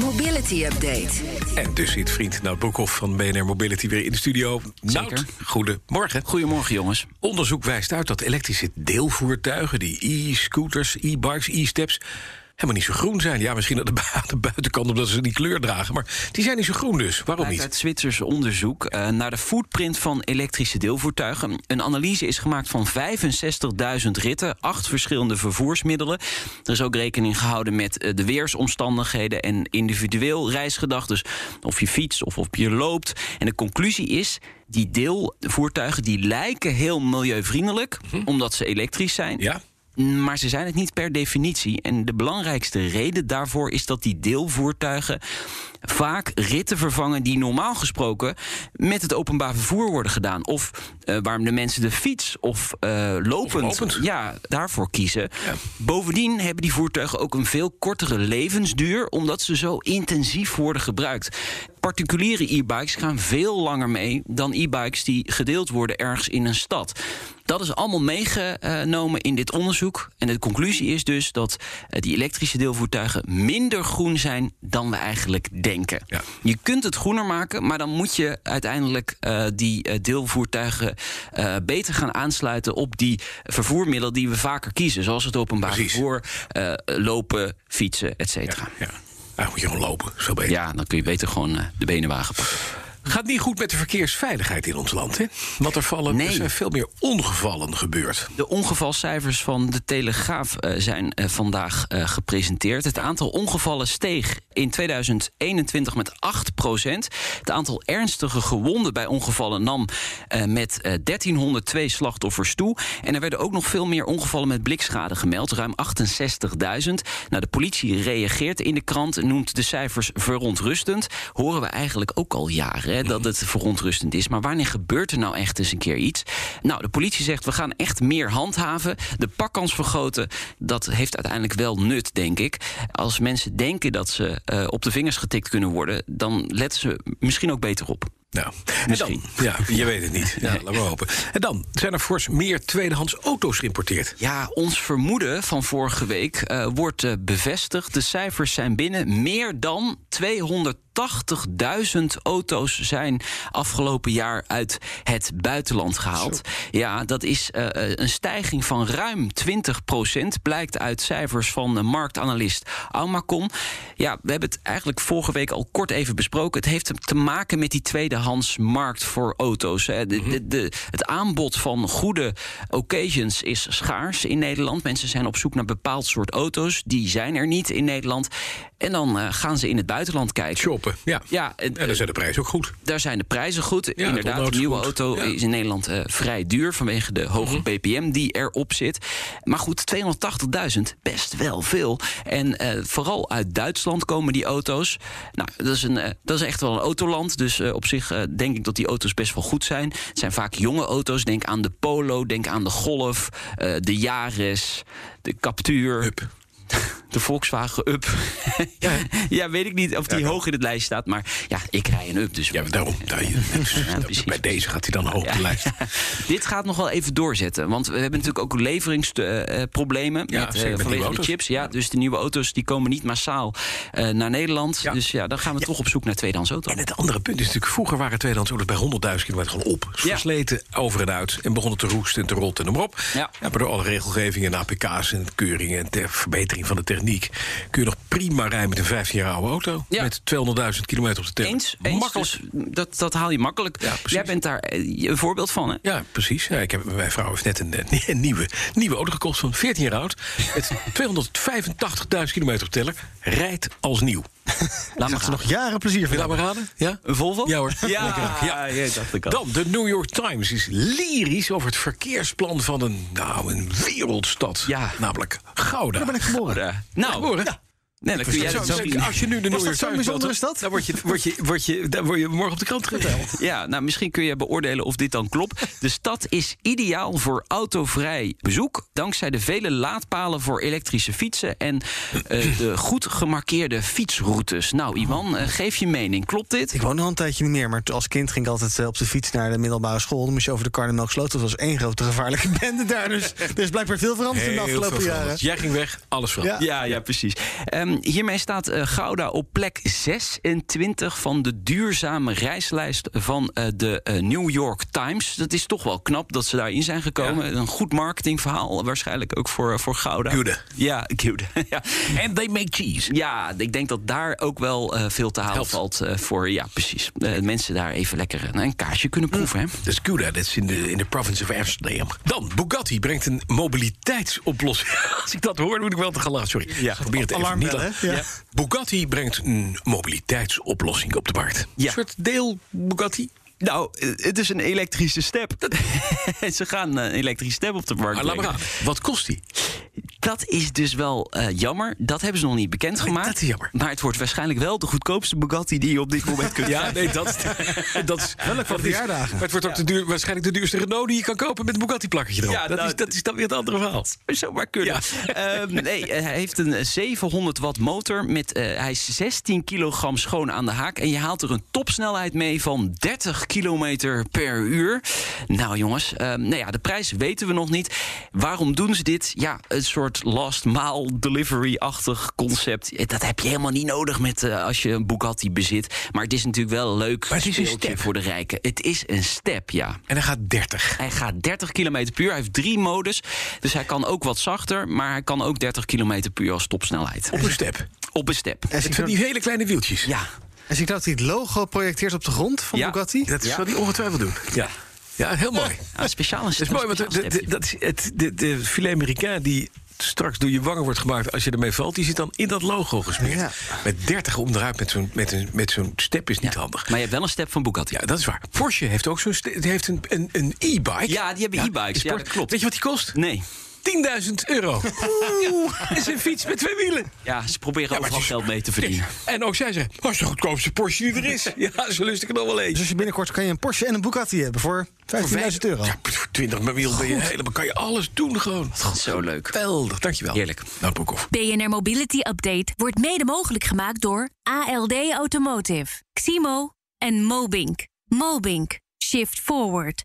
Mobility Update. En dus zit vriend Nout Broekhoff van BNR Mobility weer in de studio. Nout, goedemorgen. Goedemorgen, jongens. Onderzoek wijst uit dat elektrische deelvoertuigen... die e-scooters, e-bikes, e-steps helemaal niet zo groen zijn. Ja, misschien aan de, buitenkant omdat ze die kleur dragen. Maar die zijn niet zo groen dus. Waarom niet? Uit Zwitsers onderzoek uh, naar de footprint van elektrische deelvoertuigen. Een analyse is gemaakt van 65.000 ritten, acht verschillende vervoersmiddelen. Er is ook rekening gehouden met uh, de weersomstandigheden en individueel reisgedrag. Dus of je fietst of of je loopt. En de conclusie is die deelvoertuigen die lijken heel milieuvriendelijk, -hmm. omdat ze elektrisch zijn. Ja. Maar ze zijn het niet per definitie. En de belangrijkste reden daarvoor is dat die deelvoertuigen vaak ritten vervangen die normaal gesproken met het openbaar vervoer worden gedaan. Of uh, waarom de mensen de fiets of uh, lopend, of lopend, Ja, daarvoor kiezen. Ja. Bovendien hebben die voertuigen ook een veel kortere levensduur, omdat ze zo intensief worden gebruikt. Particuliere e-bikes gaan veel langer mee dan e-bikes die gedeeld worden ergens in een stad. Dat is allemaal meegenomen in dit onderzoek. En de conclusie is dus dat die elektrische deelvoertuigen minder groen zijn dan we eigenlijk denken. Ja. Je kunt het groener maken, maar dan moet je uiteindelijk uh, die uh, deelvoertuigen uh, beter gaan aansluiten op die vervoermiddelen die we vaker kiezen. Zoals het openbaar Precies. vervoer, lopen, fietsen, et cetera. Ja, ja. Nou, moet je gewoon lopen, zo beter. Ja, dan kun je beter gewoon de benenwagen pakken. Gaat niet goed met de verkeersveiligheid in ons land, hè? Want er, vallen, Nee. er zijn veel meer ongevallen gebeurd. De ongevalcijfers van de Telegraaf eh, zijn eh, vandaag eh, gepresenteerd. Het aantal ongevallen steeg in 2021 met 8% Het aantal ernstige gewonden bij ongevallen nam met eh, 1302 slachtoffers toe. En er werden ook nog veel meer ongevallen met blikschade gemeld, ruim 68.000. Nou, de politie reageert in de krant en noemt de cijfers verontrustend. Horen we eigenlijk ook al jaren dat het verontrustend is. Maar wanneer gebeurt er nou echt eens een keer iets? Nou, de politie zegt we gaan echt meer handhaven. De pakkans vergroten, dat heeft uiteindelijk wel nut, denk ik. Als mensen denken dat ze uh, op de vingers getikt kunnen worden, dan letten ze misschien ook beter op. Nou, dan, ja, je weet het niet. Ja, laten we hopen. En dan zijn er fors meer tweedehands auto's geïmporteerd. Ja, ons vermoeden van vorige week uh, wordt uh, bevestigd. De cijfers zijn binnen. Meer dan 280.000 auto's zijn afgelopen jaar uit het buitenland gehaald. Zo. Ja, dat is uh, een stijging van ruim 20% blijkt uit cijfers van marktanalist Almacom. Ja, we hebben het eigenlijk vorige week al kort even besproken. Het heeft te maken met die tweedehandsmarkt voor auto's. De, de, de, het aanbod van goede occasions is schaars in Nederland. Mensen zijn op zoek naar bepaald soort auto's. Die zijn er niet in Nederland. En dan uh, gaan ze in het buitenland kijken. Shoppen, ja. ja en daar zijn de prijzen ook goed. Daar zijn de prijzen goed. Ja, Inderdaad, de nieuwe goed. auto ja. is in Nederland uh, vrij duur... vanwege de hoge -hmm. ppm die erop zit. Maar goed, 280.000, best wel veel. En uh, vooral uit Duitsland komen die auto's. Nou, dat is, een, dat is echt wel een autoland. Dus op zich denk ik dat die auto's best wel goed zijn. Het zijn vaak jonge auto's. Denk aan de Polo, denk aan de Golf, de Yaris, de Captur... de Volkswagen Up. ja. ja, weet ik niet of die ja, hoog in het lijst staat. Maar ja, ik rij een Up. Dus ja, daarom. Daar, ja, bij deze gaat hij dan hoog op de lijst. Dit gaat nog wel even doorzetten. Want we hebben natuurlijk ook leveringsproblemen. Met, uh, met vanwege de chips. Ja, Dus de nieuwe auto's die komen niet massaal uh, naar Nederland. Dus ja, dan gaan we toch op zoek naar tweedehands auto's. En het andere punt is natuurlijk... vroeger waren tweedehands auto's bij 100.000 kilometer gewoon op. Versleten over en uit. En begonnen te roesten en te rotten en op. Ja. Maar door alle regelgeving en APK's en keuringen... en ter verbetering van de techniek... kun je nog prima rijden met een 15 jaar oude auto. Ja. Met 200.000 kilometer op de teller. Eens, eens Makkelijk. Dus dat, dat haal je makkelijk. Ja, Jij bent daar een voorbeeld van, hè? Ja, precies. Ja, ik heb, mijn vrouw heeft net een, een, nieuwe, nieuwe auto gekocht van 14 jaar oud. Met 285.000 kilometer op de teller. Rijdt als nieuw. Laat maar ze nog jaren plezier van. Laat raden. Ja? Een Volvo? Ja hoor. Ja, ja. ja dacht ik al. Dan, de New York Times is lyrisch over het verkeersplan van een, nou, een wereldstad. Ja. Namelijk Gouda. Daar ben ik geboren. Nou, geboren? Ja. Nee, dan kun jij Zo, dat zo, misschien- als je nu de New dat York Times bijzonder is dat? Dan word je, word, je, word, je, dan word je morgen op de krant geteld. Ja, nou, misschien kun je beoordelen of dit dan klopt. De stad is ideaal voor autovrij bezoek. Dankzij de vele laadpalen voor elektrische fietsen en eh, de goed gemarkeerde fietsroutes. Nou, Iwan, eh, geef je mening. Klopt dit? Ik woon nog een tijdje niet meer, maar als kind ging ik altijd eh, op de fiets naar de middelbare school. Dan moest je over de Karnemelksloot. Dat was één grote gevaarlijke bende daar. Dus er is blijkbaar veel veranderd in de afgelopen jaren. Jij ging weg, alles veranderd. Ja. Ja, ja, precies. Ehm, hiermee staat eh, Gouda op plek 26 van de duurzame reislijst van eh, de eh, New York Times. Dat is toch wel knap dat ze daarin zijn gekomen. Een goed marketingverhaal, waarschijnlijk ook voor, voor Gouda. Gouda. Ja, Gouda. ja. And they make cheese. ja, ik denk dat daar ook wel veel te halen Helpt. valt voor. Ja, precies. Mensen daar even lekker een, kaasje kunnen proeven. Hè? Dat is Gouda, dat is in de, in de province of Amsterdam. Dan, Bugatti brengt een mobiliteitsoplossing. Als ik dat hoor, moet ik wel te gaan lachen. Sorry. Ja, probeer het even niet te-? Ja. Bugatti brengt een mobiliteitsoplossing op de markt. Ja. Een soort deel Bugatti. Nou, eh, het is een elektrische step. Ze gaan eh, een elektrische step op de markt Maar laat maar brengen. gaan. Wat kost die? Dat is dus wel eh, jammer. Dat hebben ze nog niet bekendgemaakt. dat is jammer. Maar het wordt waarschijnlijk wel de goedkoopste Bugatti die je op dit moment kunt Ja, nee, dat, dat is... Wel leuk voor dat is- verjaardagen. Maar het wordt ook de duur, waarschijnlijk de duurste Renault die je kan kopen met een Bugatti-plakketje erop. Ja, dat, nou, is, dat is dan weer het andere verhaal. Zou maar kunnen. Ehm, nee, eh, hij heeft een 700 watt motor. Met, eh, hij is 16 kilogram schoon aan de haak. En je haalt er een topsnelheid mee van 30 kilometer per uur. Nou jongens, ehm, nou ja, de prijs weten we nog niet. Waarom doen ze dit? Ja, een soort last mile delivery-achtig concept. Eh, Dat heb je helemaal niet nodig met, eh, als je een Bugatti bezit. Maar het is natuurlijk wel een leuk Maar het is een step. voor de rijken. Het is een step, ja. En hij gaat 30. Hij gaat 30 km per uur. Hij heeft drie modus. Dus hij kan ook wat zachter. Maar hij kan ook 30 km per uur als topsnelheid. Op een step. Op een step. En Het van die hele kleine wieltjes. Ja. en zie ik dat hij het logo projecteert op de grond van Ja. Bugatti? Dat is wat hij ongetwijfeld doen. Ja. Ja, heel mooi. Ja, een speciaal een Dat is mooi, want de, de, de- dat is het, de, de filet americain die straks door je wangen wordt gemaakt als je ermee valt, die zit dan in dat logo gesmeerd. Ja. Met 30 onderuit met zo'n met een, met zo'n step is niet handig. Maar je hebt wel een step van Bugatti. Ja, dat is waar. Porsche heeft ook zo'n heeft een een een e-bike. Ja, die hebben e-bikes. Ja, dat klopt. Weet je wat die kost? 10.000 Nee. euro. Dat is een fiets met twee wielen. Ja, ze proberen overal is- geld mee te verdienen. En ook zij zeggen, dat is de goedkoopste Porsche die er is. Ja, zo lust ik er nog wel Dus eens. als je binnenkort kan je een Porsche en een Bugatti hebben voor 15.000 euro. Ja, voor 20 wiel ben je helemaal, kan je alles doen gewoon. Zo leuk. Geweldig, dankjewel. Heerlijk. Nou, Broekhoff. BNR Mobility Update wordt mede mogelijk gemaakt door ALD Automotive, Ximo en Mobink. Mobink. Shift Forward.